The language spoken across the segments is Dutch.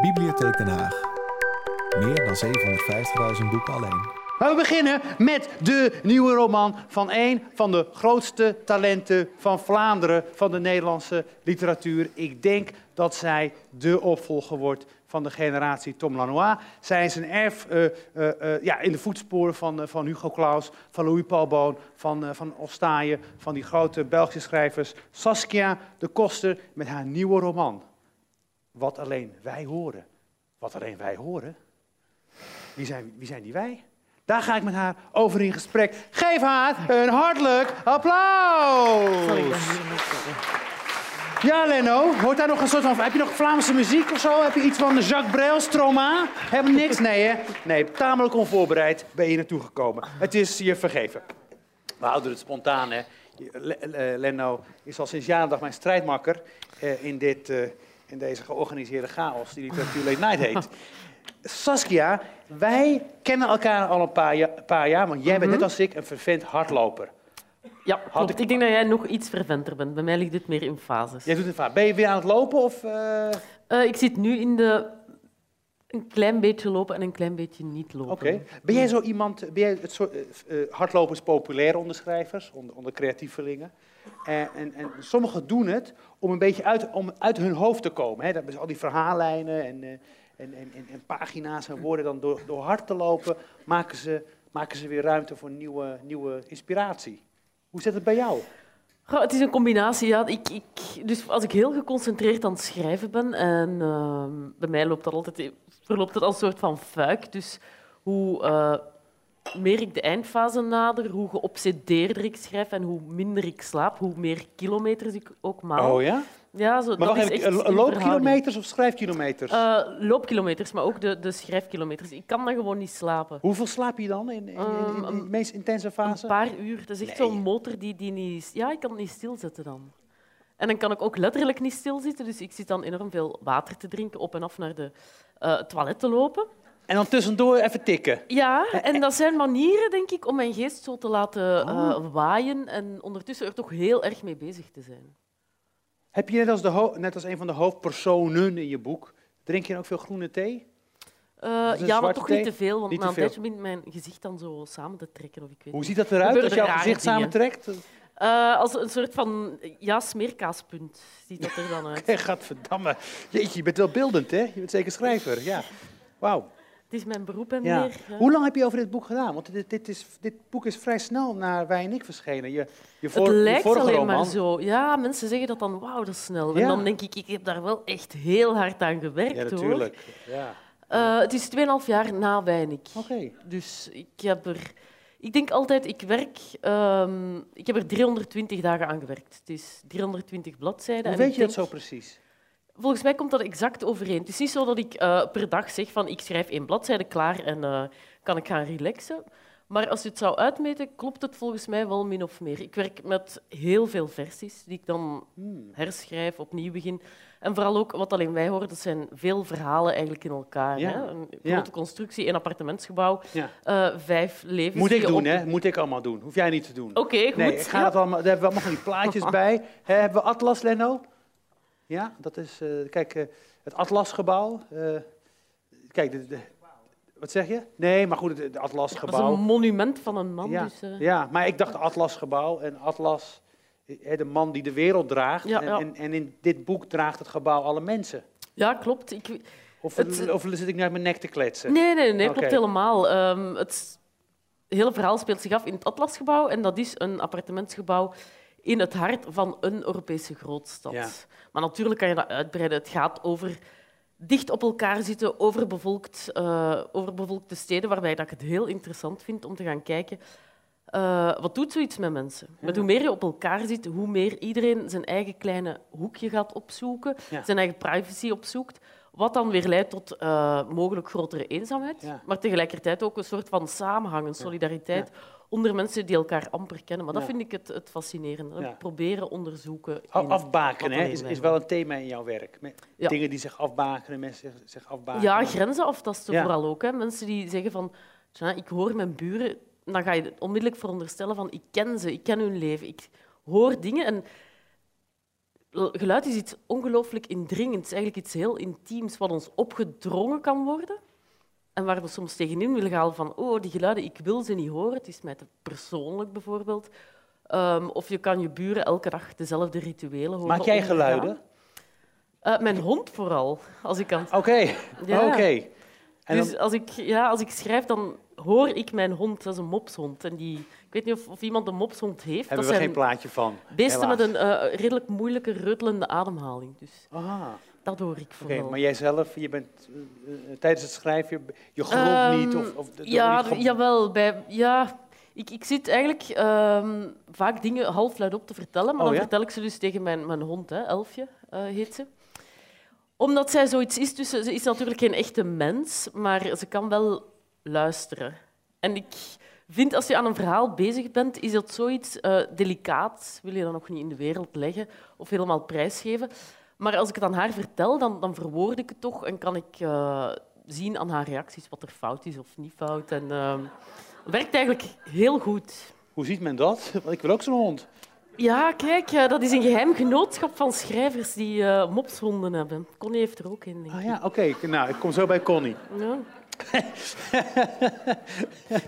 Bibliotheek Den Haag. Meer dan 750.000 boeken alleen. We beginnen met de nieuwe roman van een van de grootste talenten van Vlaanderen, van de Nederlandse literatuur. Ik denk dat zij de opvolger wordt van de generatie Tom Lanois. Zij is een erf uh, uh, uh, ja, in de voetsporen van, van Hugo Claus, van Louis Paul Boon, van, van Ostaaien, van die grote Belgische schrijvers. Saskia de Koster met haar nieuwe roman. Wat alleen wij horen. Wat alleen wij horen. Wie zijn, wie zijn die wij? Daar ga ik met haar over in gesprek. Geef haar een hartelijk applaus. Ja, Leno, hoort daar nog een soort van... Heb je nog Vlaamse muziek of zo? Heb je iets van Jacques Brel, Stromae? Heb je niks? Nee, hè? Nee, tamelijk onvoorbereid ben je naartoe gekomen. Het is je vergeven. We houden het spontaan, hè. Leno is al sinds jaren dag mijn strijdmakker eh, in, dit, uh, in deze georganiseerde chaos die Literatuur Late Night heet. Saskia, wij kennen elkaar al een paar, ja, paar jaar, want jij bent Mhm. net als ik een vervent hardloper. Ja, klopt. ik- Ik... denk dat jij nog iets verventer bent. Bij mij ligt dit meer in fases. Jij doet het vaak. Ben je weer aan het lopen of... eh, Eh, ik zit nu in de... Een klein beetje lopen en een klein beetje niet lopen. Oké. Ben jij zo iemand, ben jij het soort, eh, hardlopers populair onder schrijvers, onder, onder creatievelingen? En, en, en sommigen doen het om een beetje uit, om uit hun hoofd te komen. Hè? Dat ze al die verhaallijnen en, eh, en, en, en, pagina's en woorden dan door, door hard te lopen, maken ze, maken ze weer ruimte voor nieuwe, nieuwe inspiratie. Hoe zit het bij jou? Het is een combinatie. Ja. Ik, ik, dus als ik heel geconcentreerd aan het schrijven ben, en ehm, bij mij loopt dat altijd, verloopt het als een soort van fuik. Dus hoe eh, meer ik de eindfase nader, hoe geobsedeerder ik schrijf en hoe minder ik slaap, hoe meer kilometers ik ook maal. Oh ja? Ja, zo, Maar dat is echt eh, loopkilometers of schrijfkilometers? Eh, loopkilometers, maar ook de, de schrijfkilometers. Ik kan dan gewoon niet slapen. Hoeveel slaap je dan in, in, in, in- in de Ehm, meest intense fase? Een paar uur. Dat is echt Nee. zo'n motor die, die niet... Ja, ik kan het niet stilzetten dan. En dan kan ik ook letterlijk niet stilzitten. Dus ik zit dan enorm veel water te drinken, op en af naar de eh toilet te lopen. En dan tussendoor even tikken. Ja, en dat zijn manieren, denk ik, om mijn geest zo te laten eh, Oh. waaien en ondertussen er toch heel erg mee bezig te zijn. Heb je net als, de net als een van de hoofdpersonen in je boek, drink je ook veel groene thee? Eh, ja, maar toch thee? niet te veel, want na een tijdje begint mijn gezicht dan zo samen te trekken. Of ik weet Hoe ziet dat eruit als jouw gezicht dingen. samentrekt? Eh, als een soort van ja, smeerkaaspunt ziet dat er dan uit. Gadverdamme. Jeetje, je bent wel beeldend, hè? Je bent zeker schrijver, ja. Wauw. Het is mijn beroep en Ja. meer. ja. Hoe lang heb je over dit boek gedaan? Want dit, dit, is, dit boek is vrij snel naar Wij en ik verschenen. Je, je, voor, het lijkt vorige alleen roman. maar zo. Ja, mensen zeggen dat dan, wauw, dat is snel. Ja. En dan denk ik, ik heb daar wel echt heel hard aan gewerkt, Ja, hoor. natuurlijk. Ja. Eh, het is 2,5 jaar na Weinig. Oké. Dus ik heb er... Ik denk altijd, ik werk... ehm, ik heb er 320 dagen aan gewerkt. Het is 320 bladzijden. Hoe en weet ik je dat zo precies? Volgens mij komt dat exact overeen. Het is niet zo dat ik eh, per dag zeg van ik schrijf één bladzijde klaar en eh, kan ik gaan relaxen. Maar als je het zou uitmeten, klopt het volgens mij wel min of meer. Ik werk met heel veel versies die ik dan Hmm. herschrijf, opnieuw begin. En vooral ook, wat alleen wij horen, dat zijn veel verhalen eigenlijk in elkaar. Ja. Hè? Een Ja. grote constructie, een appartementsgebouw, Ja. eh, vijf levens. Moet ik doen, op- hè? Moet ik allemaal doen. Hoef jij niet te doen. Oké, goed. Nee, ik ga het allemaal, daar hebben we allemaal van die plaatjes bij. Hebben we Atlas, Leno? Ja, dat is, eh, kijk, eh, het Atlasgebouw. eh kijk, de, de- wat zeg je? Nee, maar goed, het, het Dat is Atlasgebouw. een monument van een man. Ja, Dus, ja, maar ik dacht Atlasgebouw en Atlas, de man die de wereld draagt. Ja, en, ja. En, en in dit boek draagt het gebouw alle mensen. ja, klopt. Ik, Of, Het- of zit ik nu uit mijn nek te kletsen? Nee, nee, nee, klopt helemaal. Ehm, het hele verhaal speelt zich af in het Atlasgebouw en dat is een appartementsgebouw in het hart van een Europese grootstad. Ja. Maar natuurlijk kan je dat uitbreiden. Het gaat over dicht op elkaar zitten, overbevolkt, eh, overbevolkte steden, waarbij dat ik het heel interessant vind om te gaan kijken. eh, wat doet zoiets met mensen? Met hoe meer je op elkaar zit, hoe meer iedereen zijn eigen kleine hoekje gaat opzoeken, Ja. zijn eigen privacy opzoekt. Wat dan weer leidt tot eh, mogelijk grotere eenzaamheid, Ja. maar tegelijkertijd ook een soort van samenhang, een solidariteit onder mensen die elkaar amper kennen. Maar dat vind ik het, het fascinerende. Proberen onderzoeken. A- in Afbakenen wat hè, is, is wel een thema in jouw werk. Dingen die zich afbakenen, mensen zich, zich afbakenen. Ja, grenzen aftasten vooral ook. Hè. Mensen die zeggen van, "Tja, ik hoor mijn buren, dan ga je onmiddellijk veronderstellen van, ik ken ze, ik ken hun leven, ik hoor dingen. En geluid is iets ongelooflijk indringends, eigenlijk iets heel intiems, wat ons opgedrongen kan worden. En waar we soms tegenin willen gaan van, oh, die geluiden, ik wil ze niet horen, het is mij te persoonlijk bijvoorbeeld. Ehm, of je kan je buren elke dag dezelfde rituelen horen. Maak jij geluiden? Eh, mijn hond vooral, als ik aan Oké, Ja. oké. Dus als ik, ja, als ik schrijf, dan hoor ik mijn hond. Dat is een mopshond. En die, weet niet of, of iemand een mopshond heeft. hebben dat we geen plaatje van. beesten met een eh, redelijk moeilijke, reutelende ademhaling. Dus Aha, dat hoor ik oké. vooral. Maar jij zelf, je bent eh, eh, tijdens het schrijven, je, je Ehm, niet? Of, of, ja, niet jawel. Bij, ja, ik, ik zit eigenlijk ehm, vaak dingen halfluid op te vertellen, maar Oh, dan ja? vertel ik ze dus tegen mijn, mijn hond, hè, Elfje heet ze. Omdat zij zoiets is, dus ze is natuurlijk geen echte mens, maar ze kan wel luisteren. En ik vind, als je aan een verhaal bezig bent, is dat zoiets eh delicaat, wil je dat nog niet in de wereld leggen of helemaal prijsgeven. Maar als ik het aan haar vertel, dan, dan verwoord ik het toch en kan ik eh, zien aan haar reacties wat er fout is of niet fout. En ehm, het werkt eigenlijk heel goed. Hoe ziet men dat? Want ik wil ook zo'n hond. Ja, kijk, eh, dat is een geheim genootschap van schrijvers die mopshonden hebben. Connie heeft er ook een, denk Ah ja, oké. Nou, ik kom zo bij Connie. Ja.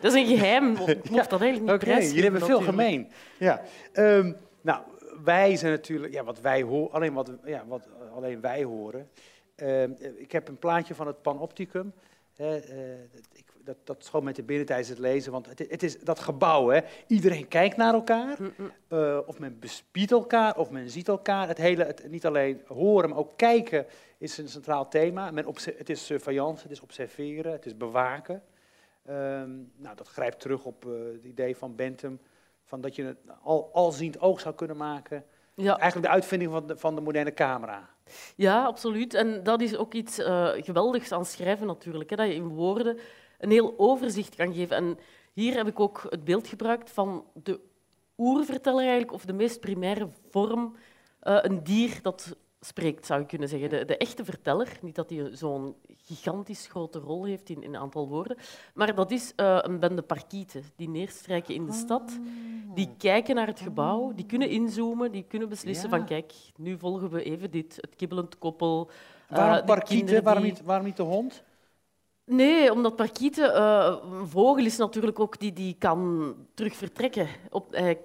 dat is een geheim. Mocht dat eigenlijk niet prijsgeven, jullie hebben veel natuurlijk. gemeen. Ja. Ehm, nou, wij zijn natuurlijk, ja, wat wij horen, alleen wat, ja, wat alleen wij horen. Ehm, ik heb een plaatje van het Panopticum. Eh, dat- ik, dat, dat schoot met de binnen tijdens het lezen, want het, het is dat gebouw, hè. Iedereen kijkt naar elkaar, eh, of men bespiedt elkaar, of men ziet elkaar. Het hele, het, niet alleen horen, maar ook kijken is een centraal thema. Men het is surveillance, het is observeren, het is bewaken. Ehm, nou, dat grijpt terug op eh, het idee van Bentham, van dat je een al, alziend oog zou kunnen maken. Ja. Eigenlijk de uitvinding van de, van de moderne camera. Ja, absoluut. En dat is ook iets eh, geweldigs aan schrijven natuurlijk. Hè, dat je in woorden een heel overzicht kan geven. En hier heb ik ook het beeld gebruikt van de oerverteller eigenlijk, of de meest primaire vorm. eh, een dier dat spreekt, zou je kunnen zeggen. De, de echte verteller, niet dat hij zo'n gigantisch grote rol heeft in, in een aantal woorden, maar dat is eh, een bende parkieten die neerstrijken in de stad. Die kijken naar het gebouw, die kunnen inzoomen, die kunnen beslissen Ja. van kijk, nu volgen we even dit, het kibbelend koppel. eh, Waarom de parkieten? Waarom, niet, waarom niet de hond? Nee, omdat parkieten, eh, een vogel is natuurlijk ook die, die kan terug vertrekken. Op, hij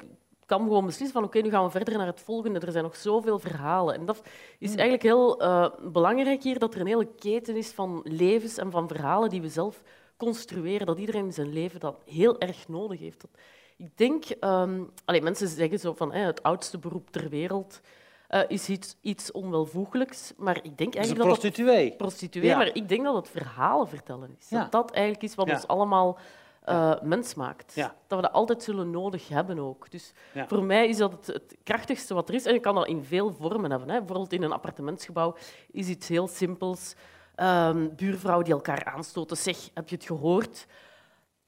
kan gewoon beslissen van oké, nu gaan we verder naar het volgende. Er zijn nog zoveel verhalen. En dat is eigenlijk heel eh, belangrijk hier, dat er een hele keten is van levens en van verhalen die we zelf construeren. Dat iedereen in zijn leven dat heel erg nodig heeft. Dat, ik denk, ehm allee, mensen zeggen zo van het oudste beroep ter wereld eh, is iets, iets onwelvoegelijks. Maar ik denk Dat eigenlijk dat dat prostituee. prostituee, Ja. maar ik denk dat het verhalen vertellen is. Ja. Dat dat eigenlijk is wat ons allemaal eh, mens maakt. Ja. Dat we dat altijd zullen nodig hebben ook. Dus Ja. voor mij is dat het, het krachtigste wat er is. En je kan dat in veel vormen hebben. Hè. Bijvoorbeeld in een appartementsgebouw is iets heel simpels. Ehm buurvrouwen die elkaar aanstoten. Zeg, heb je het gehoord?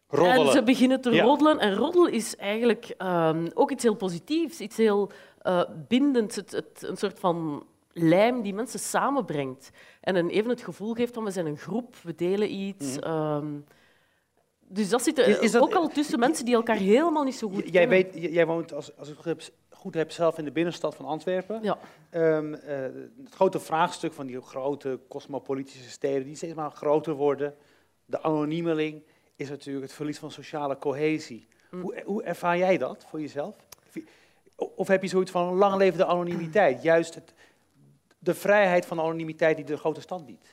En ze Roddelen. beginnen te roddelen. En roddelen is eigenlijk ehm, ook iets heel positiefs, iets heel eh bindends. Het, het, een soort van lijm die mensen samenbrengt. En hen even het gevoel geeft van we zijn een groep, we delen iets. ehm. dus dat zit er Mhm. Is- is dat- ook al tussen mensen die elkaar helemaal niet zo goed Jij, kennen. weet, jij woont, als, als ik het goed heb, goed heb, zelf in de binnenstad van Antwerpen. Ja. Ehm, eh, het grote vraagstuk van die grote cosmopolitische steden die steeds maar groter worden, de anoniemeling, is natuurlijk het verlies van sociale cohesie. Mm. Hoe, hoe ervaar jij dat voor jezelf? Of heb je zoiets van lang leven de anonimiteit? Juist het, de vrijheid van anonimiteit die de grote stad biedt.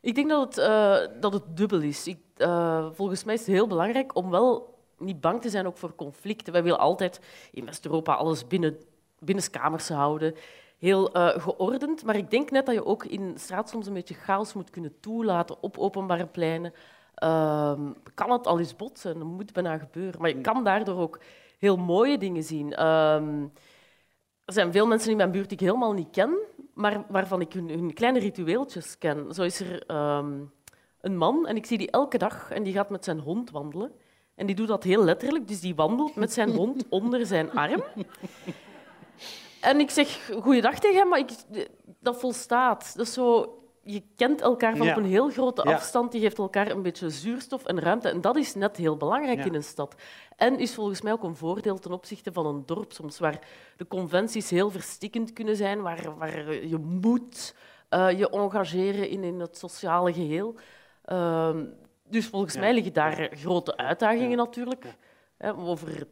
Ik denk dat het, eh, dat het dubbel is. Ik, eh, volgens mij is het heel belangrijk om wel niet bang te zijn ook voor conflicten. Wij willen altijd in West-Europa alles binnen, binnenskamers houden, heel eh, geordend. Maar ik denk net dat je ook in straat soms een beetje chaos moet kunnen toelaten op openbare pleinen. Ehm, kan het al eens botsen, dat moet bijna gebeuren. Maar je kan daardoor ook heel mooie dingen zien. Ehm, er zijn veel mensen in mijn buurt die ik helemaal niet ken, maar waarvan ik hun, hun kleine ritueeltjes ken. Zo is er ehm, een man en ik zie die elke dag en die gaat met zijn hond wandelen. En die doet dat heel letterlijk, dus die wandelt met zijn hond onder zijn arm. En ik zeg goeiedag tegen hem, maar ik, dat volstaat. Dat is zo je kent elkaar van Ja. op een heel grote afstand. Je geeft elkaar een beetje zuurstof en ruimte. En dat is net heel belangrijk Ja. in een stad. En is volgens mij ook een voordeel ten opzichte van een dorp soms, waar de conventies heel verstikkend kunnen zijn, waar, waar je moet eh, je engageren in, in het sociale geheel. Ehm, dus volgens Ja. mij liggen daar grote uitdagingen natuurlijk. Over, ik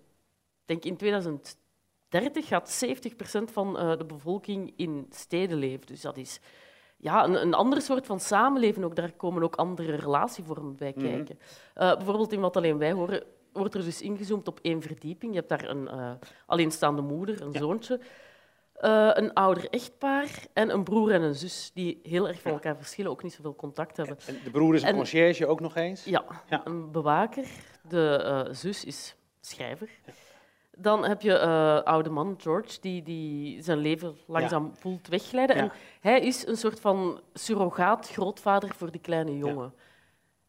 denk in 2030 gaat 70% van eh, de bevolking in steden leven. Dus dat is ja, een, een ander soort van samenleven. Ook, daar komen ook andere relatievormen bij Mhm. kijken. Eh, bijvoorbeeld in wat alleen wij horen, wordt er dus ingezoomd op één verdieping. Je hebt daar een eh, alleenstaande moeder, een Ja. zoontje, eh, een ouder echtpaar en een broer en een zus die heel erg van elkaar verschillen, ook niet zoveel contact hebben. En de broer is een En- conciërge ook nog eens. Ja, Ja. een bewaker. De zus is schrijver. Dan heb je eh oude man George, die, die zijn leven langzaam voelt wegglijden. Ja. En hij is een soort van surrogaat grootvader voor die kleine jongen.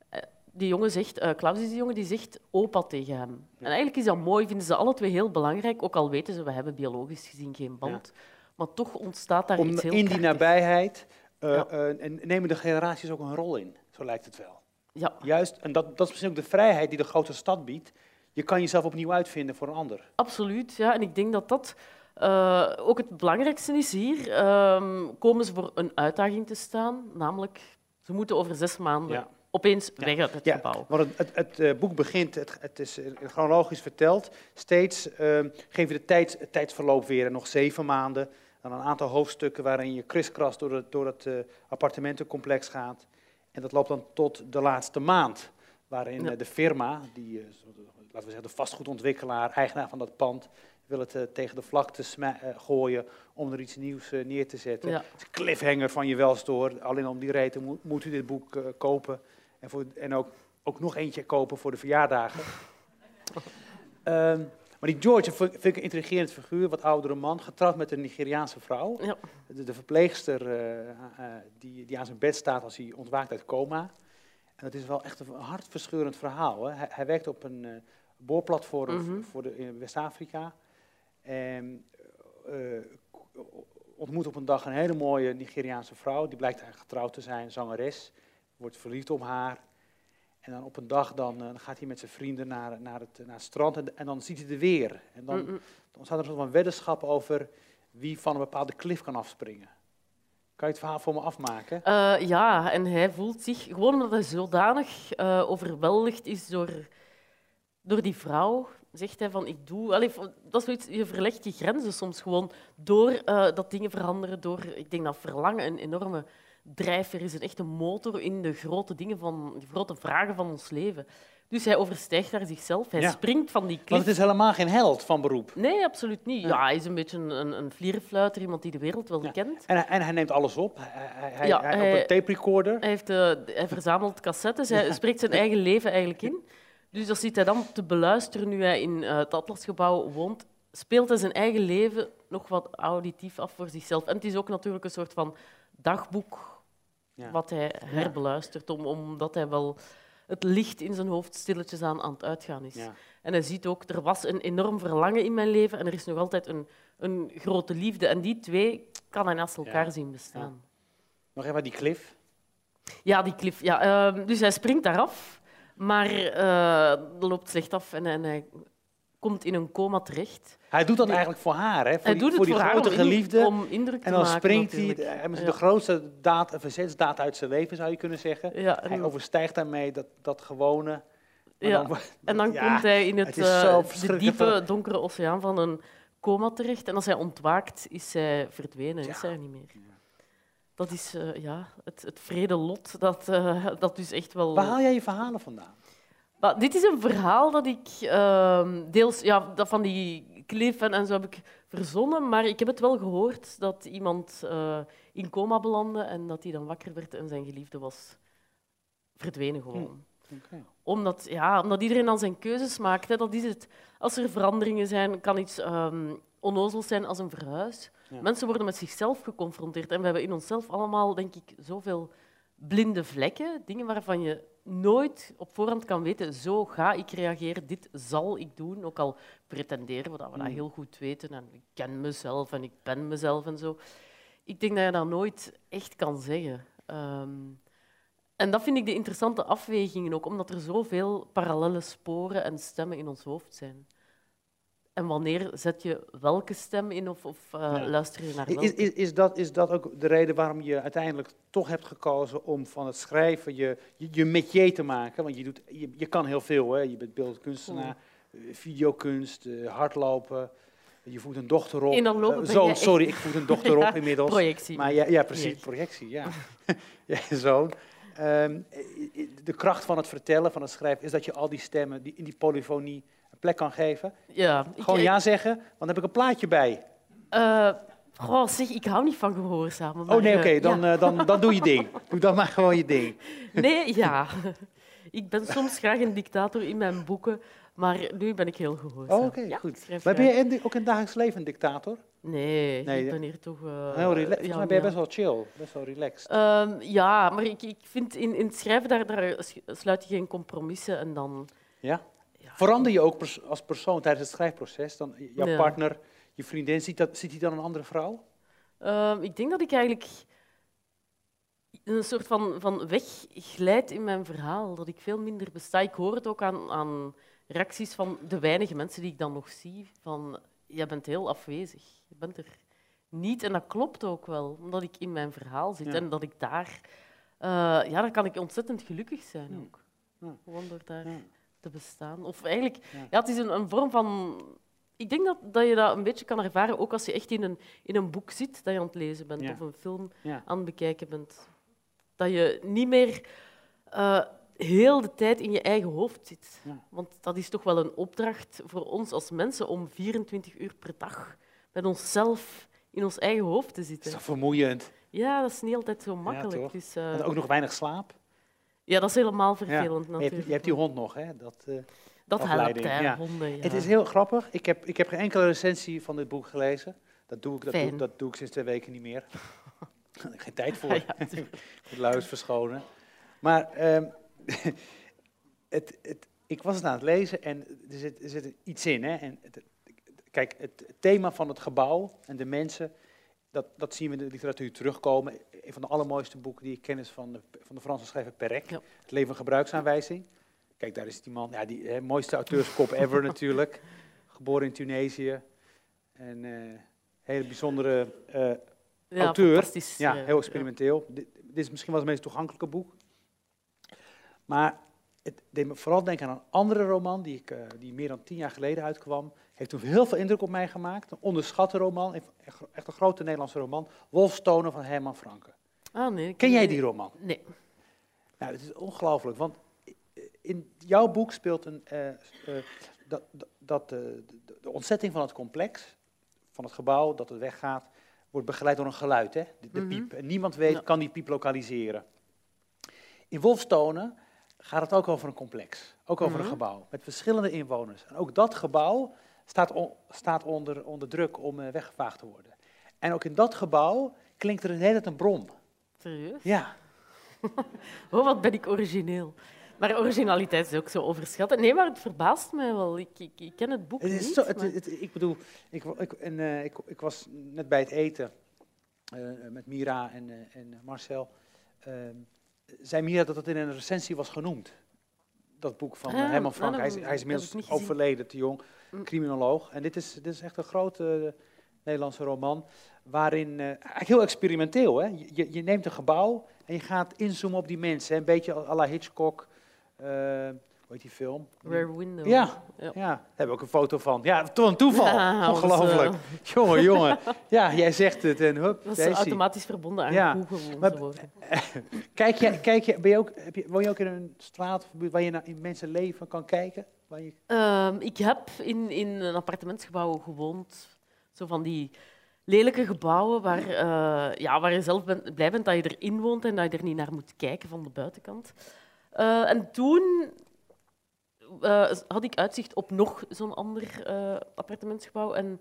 Eh, Die jongen zegt, eh, Klaus is die jongen, die zegt opa tegen hem. En eigenlijk is dat mooi, vinden ze alle twee heel belangrijk. Ook al weten ze, we hebben biologisch gezien geen band. Maar toch ontstaat daar Om iets heel in die nabijheid en nemen de generaties ook een rol in. Zo lijkt het wel. Ja, Juist, en dat, dat is misschien ook de vrijheid die de grote stad biedt. Je kan jezelf opnieuw uitvinden voor een ander. Absoluut, ja. En ik denk dat dat eh, ook het belangrijkste is hier. Ehm, komen ze voor een uitdaging te staan, namelijk ze moeten over zes maanden Ja. opeens weg uit het Ja, gebouw. want het, het, het eh, boek begint, het, het is eh, chronologisch verteld. Steeds eh, geef je de tijd, het tijdsverloop weer, nog zeven maanden. Dan een aantal hoofdstukken waarin je kriskras door, het- door het appartementencomplex gaat. En dat loopt dan tot de laatste maand, waarin de firma, die, laten we zeggen, de vastgoedontwikkelaar, eigenaar van dat pand, wil het eh, tegen de vlakte eh, gooien om er iets nieuws eh, neer te zetten. Ja. Het is cliffhanger van je welstoor. Alleen om die reden moet, moet u dit boek kopen. En, voor, en ook, ook nog eentje kopen voor de verjaardagen. Ehm, maar die George vind vind ik een intrigerend figuur, wat oudere man, getrouwd met een Nigeriaanse vrouw. Ja. De, de verpleegster die, die aan zijn bed staat als hij ontwaakt uit coma. En dat is wel echt een hartverscheurend verhaal. Hè. Hij, hij werkt op een boorplatform Mhm. voor de, in West-Afrika. En eh, ontmoet op een dag een hele mooie Nigeriaanse vrouw. Die blijkt eigenlijk getrouwd te zijn, zangeres. Wordt verliefd op haar. En dan op een dag dan, eh, gaat hij met zijn vrienden naar, naar, het, naar het strand en, en dan ziet hij de weer. En dan, Mm-mm. dan staat er een soort van weddenschap over wie van een bepaalde klif kan afspringen. Kan je het verhaal voor me afmaken? Eh, ja, en hij voelt zich, gewoon omdat hij zodanig overweldigd is door, door die vrouw, zegt hij van ik doe... Allee, dat is zoiets, je verlegt je grenzen soms gewoon door eh, dat dingen veranderen, door, ik denk dat verlangen een enorme drijfveer is, een echte motor in de grote dingen van, de grote vragen van ons leven. Dus hij overstijgt daar zichzelf, hij Ja. springt van die Want klif. het is helemaal geen held van beroep. Nee, absoluut niet. Ja. Ja, hij is een beetje een, een vlierenfluiter, iemand die de wereld wel Ja. kent. En hij, en hij neemt alles op. Hij, hij, hij, Ja, hij- hij- op een tape recorder. Hij, heeft, eh, hij verzamelt cassettes, hij spreekt zijn eigen leven eigenlijk in. Dus dat zit hij dan te beluisteren nu hij in eh, het Atlasgebouw woont. Speelt hij zijn eigen leven nog wat auditief af voor zichzelf. En het is ook natuurlijk een soort van dagboek Ja. wat hij herbeluistert, om, omdat hij wel het licht in zijn hoofd stilletjes aan aan het uitgaan is. Ja. En hij ziet ook, er was een enorm verlangen in mijn leven en er is nog altijd een, een grote liefde. En die twee kan hij naast elkaar Ja. zien bestaan. Nog even die klif. Ja, die klif. Ja, ehm, dus hij springt daaraf, maar eh, dat loopt slecht af en, en hij komt in een coma terecht. Hij doet dat eigenlijk voor haar, hè? Voor hij die, doet voor het die voor grote in- geliefde. om indruk te en dan maken. springt hij, natuurlijk. hij Ja. de grootste daad, verzetsdaad uit zijn leven, zou je kunnen zeggen. Ja, Hij overstijgt daarmee dat, dat gewone. Ja, dan- en dan ja, komt hij in het, het eh, de diepe, donkere oceaan van een coma terecht. En als hij ontwaakt, is hij verdwenen, is hij er niet meer. Dat is eh, ja, het, het vrede lot dat, eh, dat dus echt wel... Waar haal jij je verhalen vandaan? Maar dit is een verhaal dat ik ehm, deels ja, dat van die cliff en, en zo heb ik verzonnen, maar ik heb het wel gehoord dat iemand eh, in coma belandde en dat hij dan wakker werd en zijn geliefde was verdwenen gewoon. Oké. Omdat, ja, omdat iedereen dan zijn keuzes maakt. Hè, dat is het. Als er veranderingen zijn, kan iets ehm onnozels zijn als een verhuis. Ja. Mensen worden met zichzelf geconfronteerd. En we hebben in onszelf allemaal, denk ik, zoveel blinde vlekken. Dingen waarvan je nooit op voorhand kan weten, zo ga ik reageren, dit zal ik doen. Ook al pretenderen we dat we dat Mm. heel goed weten. En ik ken mezelf en ik ben mezelf en zo. Ik denk dat je dat nooit echt kan zeggen. Ehm, en dat vind ik de interessante afwegingen ook, omdat er zoveel parallele sporen en stemmen in ons hoofd zijn. En wanneer zet je welke stem in of, of eh, Ja. luister je naar welke? Is, is, is, dat, is dat ook de reden waarom je uiteindelijk toch hebt gekozen om van het schrijven je, je, je métier te maken? Want je, doet, je, je kan heel veel, hè? je bent beeldkunstenaar, eh, videokunst, eh, hardlopen, je voedt een dochter op. In jij echt- sorry, ik voed een dochter op Ja, inmiddels. projectie. Maar ja, ja precies, projectie, ja. ja zoon. Ehm, eh, de kracht van het vertellen, van het schrijven, is dat je al die stemmen die, in die polyfonie plek kan geven. ja, Gewoon ik- ja zeggen, want dan heb ik een plaatje bij. eh, goh, zeg, ik hou niet van gehoorzamen. maar, Oh nee, oké, eh, dan, ja. eh, dan, dan doe je ding. Doe dan maar gewoon je ding. Nee, ja. Ik ben soms graag een dictator in mijn boeken, maar nu ben ik heel gehoorzaam. Oh, oké, Ja, goed. Maar ben je ook in het dagelijks leven een dictator? Nee, Nee, ik ben hier toch... Heel relaxed. Volgens ja, mij ben je ja. best wel chill, best wel relaxed. Ehm, ja, maar ik, ik vind in, in het schrijven, daar, daar sluit je geen compromissen en dan... Ja, Verander je ook pers- als persoon tijdens het schrijfproces? Dan jouw Ja. partner, je vriendin, ziet, dat, ziet hij dan een andere vrouw? Ehm, ik denk dat ik eigenlijk een soort van, van wegglijd in mijn verhaal, dat ik veel minder besta. Ik hoor het ook aan, aan reacties van de weinige mensen die ik dan nog zie, van jij bent heel afwezig, je bent er niet. En dat klopt ook wel, omdat ik in mijn verhaal zit Ja. en dat ik daar... eh, ja, dan kan ik ontzettend gelukkig zijn ook. Ja. Gewoon door daar Ja. Te bestaan. Of eigenlijk, Ja. ja. het is een, een vorm van... Ik denk dat, dat je dat een beetje kan ervaren, ook als je echt in een, in een boek zit dat je aan het lezen bent, Ja. of een film Ja. aan het bekijken bent. Dat je niet meer eh, heel de tijd in je eigen hoofd zit. Ja. Want dat is toch wel een opdracht voor ons als mensen om 24 uur per dag met onszelf in ons eigen hoofd te Dat is zitten. toch vermoeiend? Ja, dat is niet altijd zo makkelijk. dus, eh, En ook nog weinig slaap? Ja, dat is helemaal Ja. vervelend Je hebt, natuurlijk. je hebt die hond nog, hè? Dat, eh, dat helpt, hè, ja. honden. Ja. Het is heel grappig. Ik heb, ik heb geen enkele recensie van dit boek gelezen. Dat doe ik, dat doe, dat doe ik sinds twee weken niet meer. Daar heb ik geen tijd voor. Ja, ja, tuurlijk. Het luis verschonen. Maar ehm, het, het, ik was het aan het lezen en er zit, er zit iets in. Hè? En het, kijk, het thema van het gebouw en de mensen, dat, dat zien we in de literatuur terugkomen. Een van de allermooiste boeken die ik ken is van de, van de Franse schrijver Perec. Ja. Het leven en gebruiksaanwijzing. Kijk, daar is die man, ja, die hè, mooiste auteurskop ever natuurlijk. Geboren in Tunesië. En eh hele bijzondere eh, Ja, auteur. ja, eh, heel experimenteel. Dit, dit is misschien wel het meest toegankelijke boek. Maar het deed me vooral denken aan een andere roman die, ik, die meer dan tien jaar geleden uitkwam. Heeft toen heel veel indruk op mij gemaakt. Een onderschatte roman, echt, een grote Nederlandse roman. Wolfstonen van Herman Franke. Ah, nee, Ken jij die roman? Nee. Nou, het is ongelooflijk, want in jouw boek speelt een, eh, eh, dat, dat, eh, de, de ontzetting van het complex, van het gebouw, dat het weggaat, wordt begeleid door een geluid, hè? de, de Mhm. piep. En niemand weet, kan die piep lokaliseren. In Wolfstonen gaat het ook over een complex, ook over Mhm. een gebouw, met verschillende inwoners. En ook dat gebouw staat, on- staat onder, onder druk om eh, weggevaagd te worden. En ook in dat gebouw klinkt er een hele tijd een brom. Serieus? Ja, Oh, wat ben ik origineel. Maar originaliteit is ook zo overschat. Nee, maar het verbaast mij wel. Ik, ik, ik ken het boek Het is niet. zo, het, ik bedoel, ik, en, eh, ik, ik was net bij het eten eh, met Mira en, en Marcel. Ehm, zei Mira dat het in een recensie was genoemd. Dat boek van eh, Ah, Herman Frank. nou, Hij is, hij inmiddels overleden, te jong, Mm. criminoloog. En dit is, dit is echt een grote eh, Nederlandse roman. Waarin, eh, eigenlijk heel experimenteel, hè? Je- Je, neemt een gebouw en je gaat inzoomen op die mensen. Hè? Een beetje à la Hitchcock. eh, hoe heet die film? Rare Window. Ja. Ja. Ja, daar hebben we ook een foto van. Ja, toch een toeval. Ja, dat was, Ongelooflijk. eh, jongen, jongen. Ja, jij zegt het en hup, Dat is automatisch verbonden aan Ja, Google maar-. Kijk je, kijk je, ben je ook, heb je, woon je ook in een straat waar je naar in mensen leven kan kijken? Waar je, Ehm, ik heb in, in een appartementsgebouw gewoond. Zo van die lelijke gebouwen waar, eh, ja, waar je zelf bent, blij bent dat je erin woont en dat je er niet naar moet kijken van de buitenkant. Eh, en toen eh, had ik uitzicht op nog zo'n ander eh, appartementsgebouw. En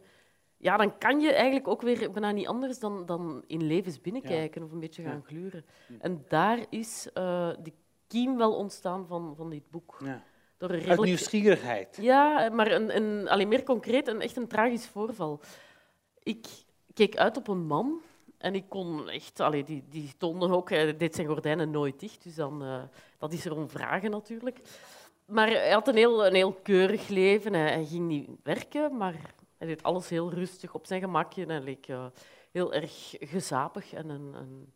ja, dan kan je eigenlijk ook weer bijna niet anders dan, dan in levens binnenkijken of een beetje gaan gluren. En daar is eh de kiem wel ontstaan van, van dit boek. ja. Door een Uit redelijk... nieuwsgierigheid. Ja, maar een, een, alleen meer concreet, een, echt een tragisch voorval. Ik keek uit op een man En ik kon echt, allee, die, die tonden ook, hij deed zijn gordijnen nooit dicht, dus dan, eh, dat is er om vragen natuurlijk. Maar hij had een heel, een heel keurig leven. Hij, hij ging niet werken, maar hij deed alles heel rustig op zijn gemakje. Hij leek eh, heel erg gezapig en een, een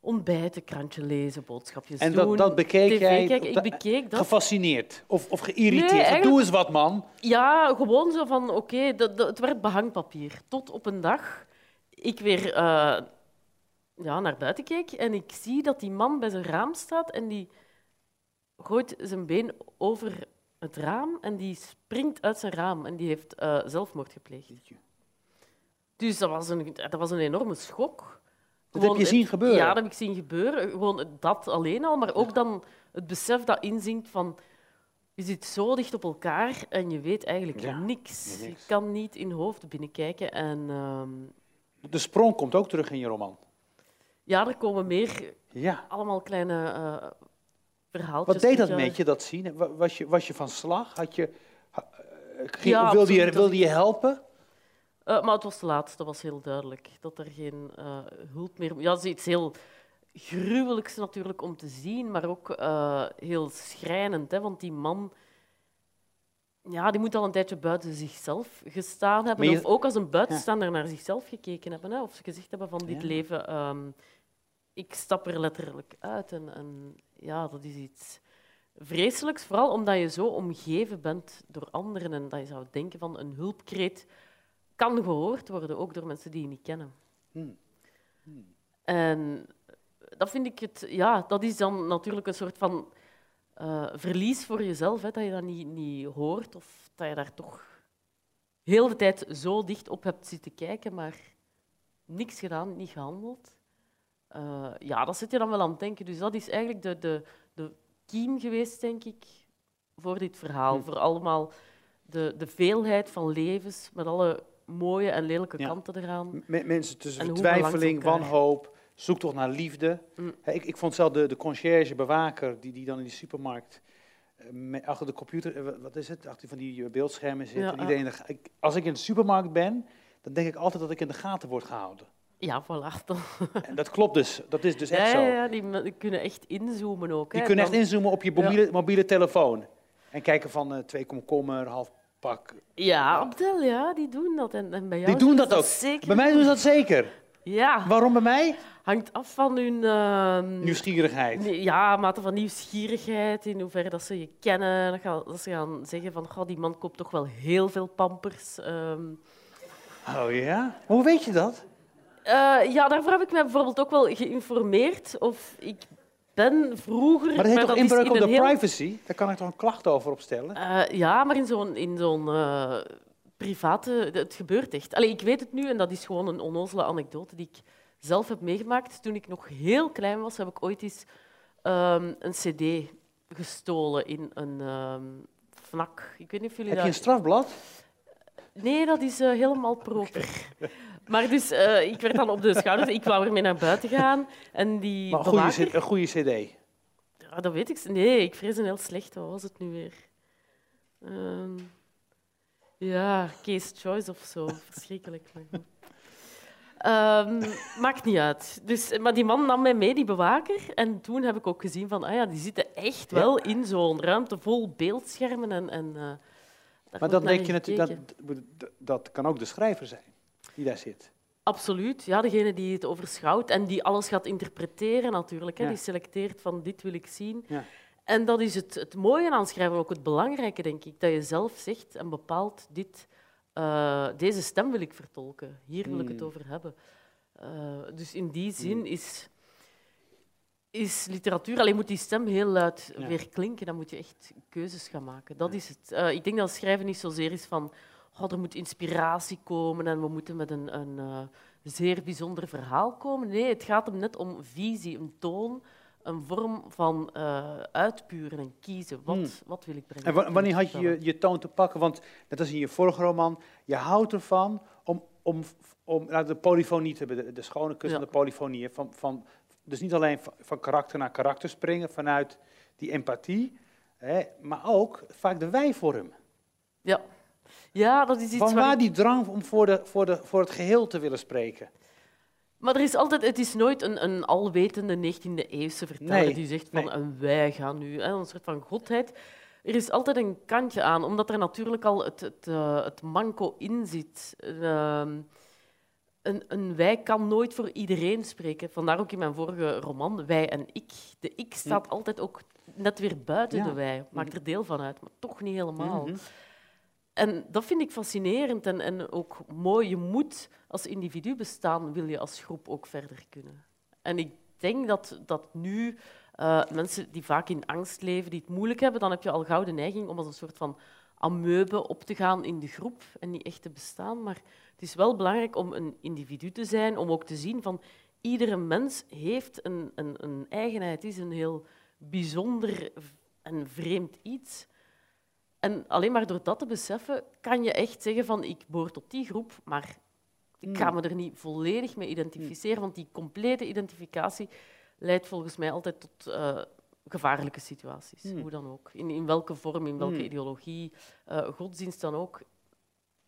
ontbijten, krantje lezen, boodschapjes En doen. dat, dat bekeek TV jij Ik bekeek dat. gefascineerd of, of geïrriteerd. Nee, Doe eens wat, man. Ja, gewoon zo van, oké, het werd behangpapier. Tot op een dag ik weer eh, ja, naar buiten keek en ik zie dat die man bij zijn raam staat en die gooit zijn been over het raam en die springt uit zijn raam en die heeft eh, zelfmoord gepleegd. Dus dat was een, dat was een enorme schok. Dat Gewoon heb je het- zien gebeuren? Ja, dat heb ik zien gebeuren. Gewoon dat alleen al, maar ook dan het besef dat inzinkt van... Je zit zo dicht op elkaar en je weet eigenlijk Ja, niks. niks. Je kan niet in hoofden binnenkijken. En ehm, De sprong komt ook terug in je roman. ja, er komen meer Ja. allemaal kleine eh, verhaaltjes. Wat deed dat met je, dat zien? Wa- Was je, was je van slag? Had je, eh, ging- Ja, wilde, je, wilde je helpen? Eh, maar het was te laat, dat was heel duidelijk. Dat er geen eh, hulp meer... Ja, dat is iets heel gruwelijks natuurlijk om te zien, maar ook heel schrijnend. Hè, want die man... Ja, die moet al een tijdje buiten zichzelf gestaan hebben. Je- Of ook als een buitenstaander naar zichzelf gekeken hebben. Hè, of ze gezegd hebben van dit Ja. leven... ehm, ik stap er letterlijk uit. En, en ja, dat is iets vreselijks. Vooral omdat je zo omgeven bent door anderen. En dat je zou denken van een hulpkreet kan gehoord worden, ook door mensen die je niet kennen. Hmm. En dat vind ik het, ja, dat is dan natuurlijk een soort van eh, verlies voor jezelf, hè, dat je dat niet, niet hoort of dat je daar toch heel de tijd zo dicht op hebt zitten kijken, maar niks gedaan, niet gehandeld. Eh, ja, dat zit je dan wel aan het denken. Dus dat is eigenlijk de, de, de kiem geweest, denk ik, voor dit verhaal. Hm. Voor allemaal de, de veelheid van levens, met alle mooie en lelijke Ja. kanten eraan. Me- mensen tussen elkaar- wanhoop, zoektocht naar liefde. Mm. Hè, Ik, ik vond zelf de, de conciërge, bewaker, die, die dan in die supermarkt eh, achter de computer, eh, wat- is het, achter van die beeldschermen zit. Ja, en iedereen, de- ik, als ik in de supermarkt ben, dan denk ik altijd dat ik in de gaten word gehouden. Ja, voilà. En dat klopt dus, dat is dus echt Ja, zo. ja, die, die kunnen echt inzoomen ook. Je hè. kunt echt inzoomen op je mobiele, mobiele telefoon. En kijken van eh, twee komkommer, half pak. Ja, Abdel, ja, die doen dat. En, en bij jou Die doen dat ook. Zeker. Bij mij doen ze dat zeker. Ja, Waarom bij mij? hangt af van hun... ehm, Nieuwsgierigheid. Ja, mate van nieuwsgierigheid, in hoeverre dat ze je kennen. Dat, gaan, dat ze gaan zeggen van, goh, die man koopt toch wel heel veel pampers. Ehm, Oh ja? Hoe weet je dat? Eh, ja, daarvoor heb ik mij bijvoorbeeld ook wel geïnformeerd. Of ik ben vroeger... Maar dat heeft toch inbreuk in op de heel- privacy? Daar kan ik toch een klacht over opstellen? Eh, ja, maar in zo'n in zo'n eh, private... Het gebeurt echt. Allee, ik weet het nu en dat is gewoon een onnozele anekdote die ik zelf heb meegemaakt. Toen ik nog heel klein was, heb ik ooit eens ehm, een cd gestolen in een FNAC. Ik weet niet of jullie Heb je een strafblad? Nee, dat is helemaal proper. Maar dus, ik werd dan op de schouders... Ik wou ermee naar buiten gaan en die Maar een goede, bewaker... cd, een goede cd. Ja, dat weet ik. Nee, ik vrees een heel slechte. Wat was het nu weer? Ehm, ja, Case Choice of zo. Verschrikkelijk. Ehm, maakt niet uit. Dus, maar die man nam mij mee, die bewaker. En toen heb ik ook gezien van, ah ja, die zitten echt wel in zo'n ruimte vol beeldschermen. En, en, eh, Maar naar denk je natuurlijk, dat, dat kan ook de schrijver zijn die daar zit. Absoluut. Ja, degene die het overschouwt en die alles gaat interpreteren natuurlijk. Hè. Ja. Die selecteert van dit wil ik zien. Ja. En dat is het, het mooie aan schrijven, ook het belangrijke, denk ik. Dat je zelf zegt en bepaalt, dit, eh, deze stem wil ik vertolken. Hier wil ik het Hmm. over hebben. Eh, dus in die zin is, is literatuur... Alleen moet die stem heel luid Ja. weer klinken. Dan moet je echt keuzes gaan maken. Dat is het. Eh, ik denk dat schrijven niet zozeer is van... Oh, er moet inspiratie komen en we moeten met een, een eh, zeer bijzonder verhaal komen. Nee, het gaat hem net om visie, een toon, een vorm van eh, uitpuren en kiezen. Wat, Hmm. wat wil ik brengen? En wanneer had je je, toon te pakken? Want net als in je vorige roman, je houdt ervan om, om, om nou, de polyfonie te hebben, de, de schone kunst Ja. van de polyfonie. Van, van, dus niet alleen van, van karakter naar karakter springen vanuit die empathie, hè, maar ook vaak de wijvorm. Ja. Ja, dat is iets Van waar die drang om voor, de, voor, de, voor het geheel te willen spreken? Maar er is altijd, het is nooit een, een alwetende 19e-eeuwse verteller Nee, die zegt van nee. en wij gaan nu, hè, een soort van godheid. Er is altijd een kantje aan, omdat er natuurlijk al het, het, eh, het manco in zit. Ehm, een, een wij kan nooit voor iedereen spreken. Vandaar ook in mijn vorige roman, wij en ik. De ik staat altijd ook net weer buiten Ja. de wij. Maakt er deel van uit, maar toch niet helemaal. Mhm. En dat vind ik fascinerend en, en ook mooi. Je moet als individu bestaan, wil je als groep ook verder kunnen. En ik denk dat, dat nu eh, mensen die vaak in angst leven, die het moeilijk hebben, dan heb je al gauw de neiging om als een soort van amoebe op te gaan in de groep en niet echt te bestaan. Maar het is wel belangrijk om een individu te zijn, om ook te zien van iedere mens heeft een, een, een eigenheid, is een heel bijzonder en vreemd iets. En alleen maar door dat te beseffen, kan je echt zeggen van ik behoor tot die groep, maar ik ga me er niet volledig mee identificeren, want die complete identificatie leidt volgens mij altijd tot eh, gevaarlijke situaties, Hmm. hoe dan ook. In, in welke vorm, in welke Hmm. ideologie, eh, godsdienst dan ook.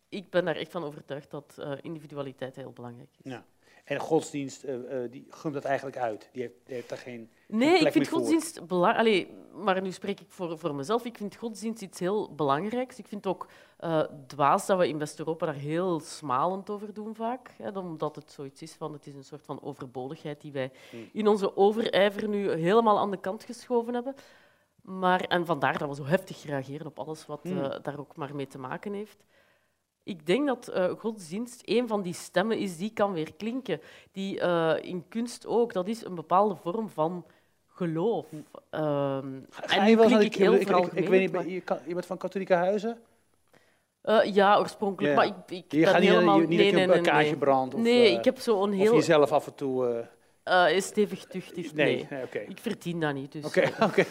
Ik ben daar echt van overtuigd dat eh, individualiteit heel belangrijk is. Ja. En godsdienst, eh, die gunt dat eigenlijk uit. Die heeft, die heeft daar geen... Nee, ik vind godsdienst belangrijk. Maar nu spreek ik voor, voor mezelf. Ik vind godsdienst iets heel belangrijks. Ik vind ook eh, dwaas dat we in West-Europa daar heel smalend over doen vaak. Hè, omdat het zoiets is van, het is een soort van overbodigheid die wij Hmm. in onze overijver nu helemaal aan de kant geschoven hebben. Maar, en vandaar dat we zo heftig reageren op alles wat Hmm. daar ook maar mee te maken heeft. Ik denk dat eh, godsdienst een van die stemmen is die kan weer klinken. Die eh, in kunst ook, dat is een bepaalde vorm van geloof. Ehm, en nu klink ik heel ik, ik, ik, weet niet, maar- je, kan, je bent van katholieke huizen? Eh, ja, oorspronkelijk. Maar ik, ik Je gaat niet, helemaal... niet, niet nee, dat je nee, een kaartje nee. brandt? Of, Nee, ik heb zo'n Of heel jezelf af en toe... eh, stevig tuchtig. nee, Nee. Ik verdien dat niet. Dus, Oké, oké.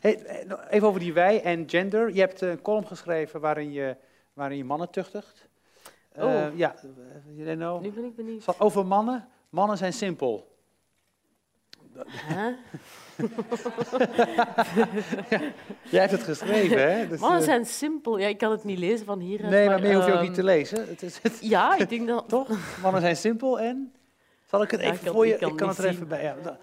Hey, even over die wij en gender. Je hebt een column geschreven waarin je, waarin je mannen tuchtigt. Eh, Oh. ja, uh, Jeleno. nu ben ik benieuwd. Over mannen. Mannen zijn simpel. Hè? Jij hebt het geschreven, hè? Dus, Mannen eh, zijn simpel. Ja, ik kan het niet lezen van hieruit. Nee, maar meer hoef je ook ehm, niet te lezen. Het is, het, Ja, ik denk dat... toch? Mannen zijn simpel en... Zal ik het Ja, even ik voor je... ik kan Ik kan niet het er zien. even bij... Ja,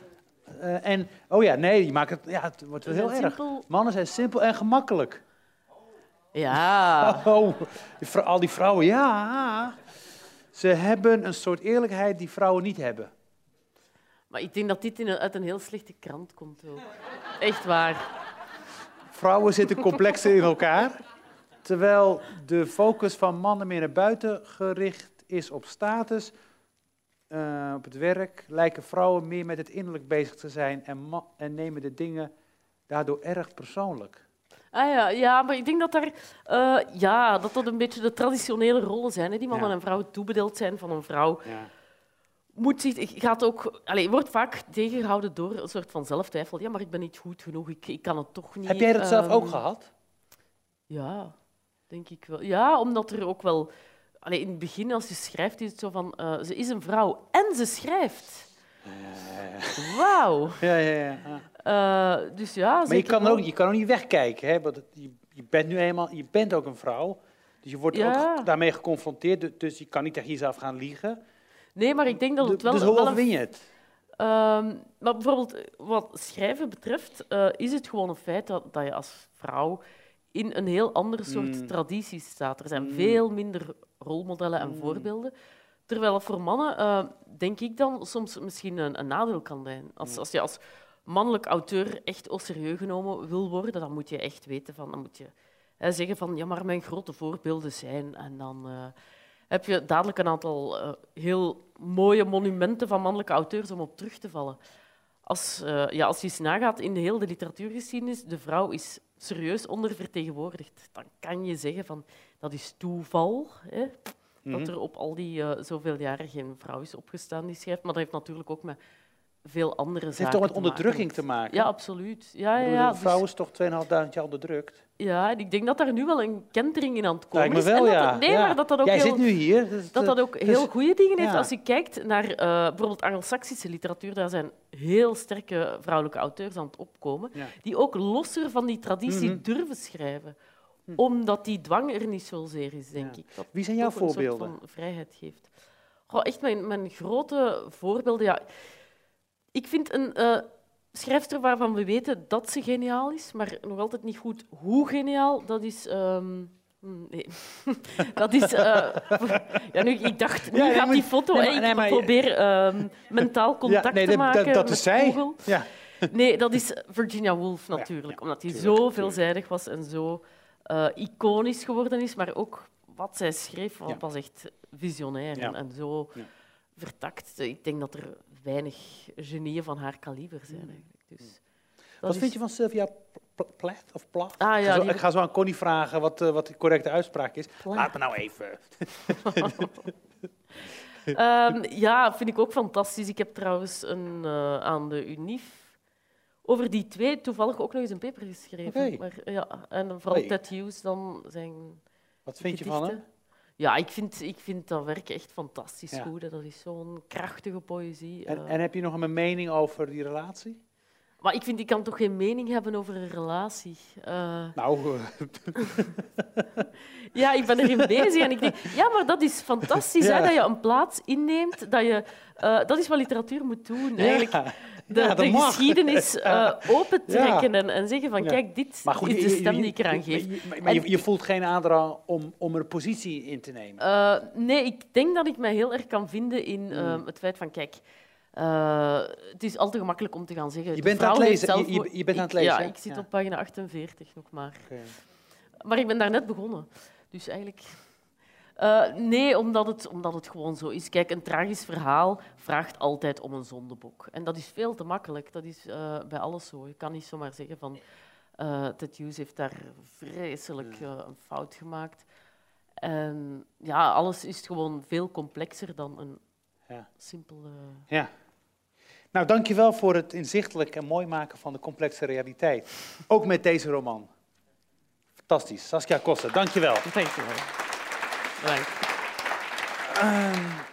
eh, en, oh ja, nee, je maakt het... Ja, het wordt wel heel erg. simpel. Mannen zijn simpel en gemakkelijk. Ja. Oh, al die vrouwen, ja. Ze hebben een soort eerlijkheid die vrouwen niet hebben. Maar ik denk dat dit een, uit een heel slechte krant komt ook. Echt waar. Vrouwen zitten complexer in elkaar. Terwijl de focus van mannen meer naar buiten gericht is op status, eh, op het werk, lijken vrouwen meer met het innerlijk bezig te zijn en, en nemen de dingen daardoor erg persoonlijk. Ah ja, ja, maar ik denk dat daar, eh, ja, dat dat een beetje de traditionele rollen zijn, hè, die mannen Ja. en vrouwen toebedeeld zijn van een vrouw. Ja. Moet zich, gaat ook, allez, wordt vaak tegengehouden door een soort van zelftwijfel. Ja, maar ik ben niet goed genoeg, ik, ik kan het toch niet. Heb jij dat zelf Ehm, ook gehad? Ja, denk ik wel. Ja, omdat er ook wel... Allee, in het begin, als je schrijft, is het zo van... eh, ze is een vrouw en ze schrijft. Wauw. Ja, ja, ja. Eh, dus ja, Maar je kan, ook, je kan ook niet wegkijken. Hè? Want je, je bent nu eenmaal, je bent ook een vrouw. Dus je wordt Ja. ook daarmee geconfronteerd. du- Dus je kan niet tegen jezelf gaan liegen. Nee, maar ik denk dat het Du- wel... dus hoe wel overwin je het? Ehm, maar bijvoorbeeld eh, wat schrijven betreft, eh, is het gewoon een feit dat, dat je als vrouw in een heel andere soort Mm. traditie staat. Er zijn Mm. veel minder rolmodellen en Mm. voorbeelden. Terwijl voor mannen, eh, denk ik dan, soms misschien een, een nadeel kan zijn. Als, als je als mannelijk auteur echt au serieus genomen wil worden, dan moet je echt weten van... Dan moet je hè, zeggen van, ja, maar mijn grote voorbeelden zijn... En dan... eh, heb je dadelijk een aantal eh, heel mooie monumenten van mannelijke auteurs om op terug te vallen. Als, eh, ja, als je eens nagaat in de hele literatuurgeschiedenis, de vrouw is serieus ondervertegenwoordigd. Dan kan je zeggen van dat is toeval, hè, Mhm. dat er op al die eh, zoveel jaren geen vrouw is opgestaan die schrijft. Maar dat heeft natuurlijk ook met veel andere Het zaken heeft toch met te maken. onderdrukking te maken? Ja, absoluut. Ja, ja, ja. een Dus- vrouw is toch 2.500 jaar onderdrukt? ja, en ik denk dat daar nu wel een kentering in aan het komen is. wel, En dat ja. nee, Ja. maar dat dat ook Jij heel... zit nu hier. dus dat het, dat ook dus- heel goede dingen heeft. ja. Als je kijkt naar eh, bijvoorbeeld Anglo-Saxische literatuur, daar zijn heel sterke vrouwelijke auteurs aan het opkomen, die ook losser van die traditie Mhm. durven schrijven. Hm. omdat die dwang er niet zozeer is, denk Ja. ik. Dat Wie zijn jouw toch een soort voorbeelden? van vrijheid geeft. Goh, echt mijn, mijn grote voorbeelden. Ja. Ik vind een eh, schrijfster waarvan we weten dat ze geniaal is, maar nog altijd niet goed hoe geniaal, dat is. ehm, hm, nee. dat is. eh, ja, nu, ik dacht, nu Ja, gaat die foto. nee, hè, maar- ik nee, maar- probeer ehm, mentaal contact nee, te maken. dat, dat met is zij. Google. Ja. Nee, dat is Virginia Woolf natuurlijk. ja, omdat hij zo veelzijdig was en zo eh, iconisch geworden is. Maar ook wat zij schreef was, Ja. was echt visionair en, en zo vertakt. Ik denk dat er weinig genieën van haar kaliber zijn. Eigenlijk. Dus, dat Wat is- vind je van Sylvia Pl- Plath of Plath? Ah, ik, ja, ga zo, die- ik ga zo aan Connie vragen wat, eh, wat de correcte uitspraak is. Plath. Laat me nou even. Ehm, ja, vind ik ook fantastisch. Ik heb trouwens een, eh, aan de UNIF over die twee toevallig ook nog eens een paper geschreven. Maar, ja, en vooral. Ted Hughes dan zijn Wat vind je van hem? Ja, ik vind, ik vind dat werk echt fantastisch Ja. goed. Dat is zo'n krachtige poëzie. En, eh. en heb je nog een mening over die relatie? Maar ik vind, ik kan toch geen mening hebben over een relatie. Eh, Nou, ja, ik ben erin bezig en ik denk, ja, maar dat is fantastisch, Ja. hè, dat je een plaats inneemt. Dat, je, eh, dat is wat literatuur moet doen, eigenlijk. ja. De, Ja, geschiedenis eh opentrekken en, en zeggen van, kijk, dit Maar goed, is de stem die ik eraan geef. je- Maar, maar je, voelt geen aandrang om, om er positie in te nemen. Nee, ik denk dat ik mij heel erg kan vinden in Hmm. ehm, het feit van, kijk, eh, het is al te gemakkelijk om te gaan zeggen... Je bent aan het lezen, je- zelfmoord- je- je bent aan Ik- het lezen, Ja, hè? ik zit Ja. op pagina 48 nog maar. Maar ik ben daar net begonnen. Dus eigenlijk... Eh, nee, omdat het, omdat het gewoon zo is. Kijk, een tragisch verhaal vraagt altijd om een zondebok. En dat is veel te makkelijk. Dat is eh, bij alles zo. Je kan niet zomaar zeggen van... eh Ted Hughes heeft daar vreselijk een fout gemaakt. En ja, alles is gewoon veel complexer dan een Ja. simpele... Ja. Nou, dankjewel voor het inzichtelijk en mooi maken van de complexe realiteit. Ook met deze roman. Fantastisch. Saskia Koster, dankjewel. Dankjewel. Bedankt. Ehm,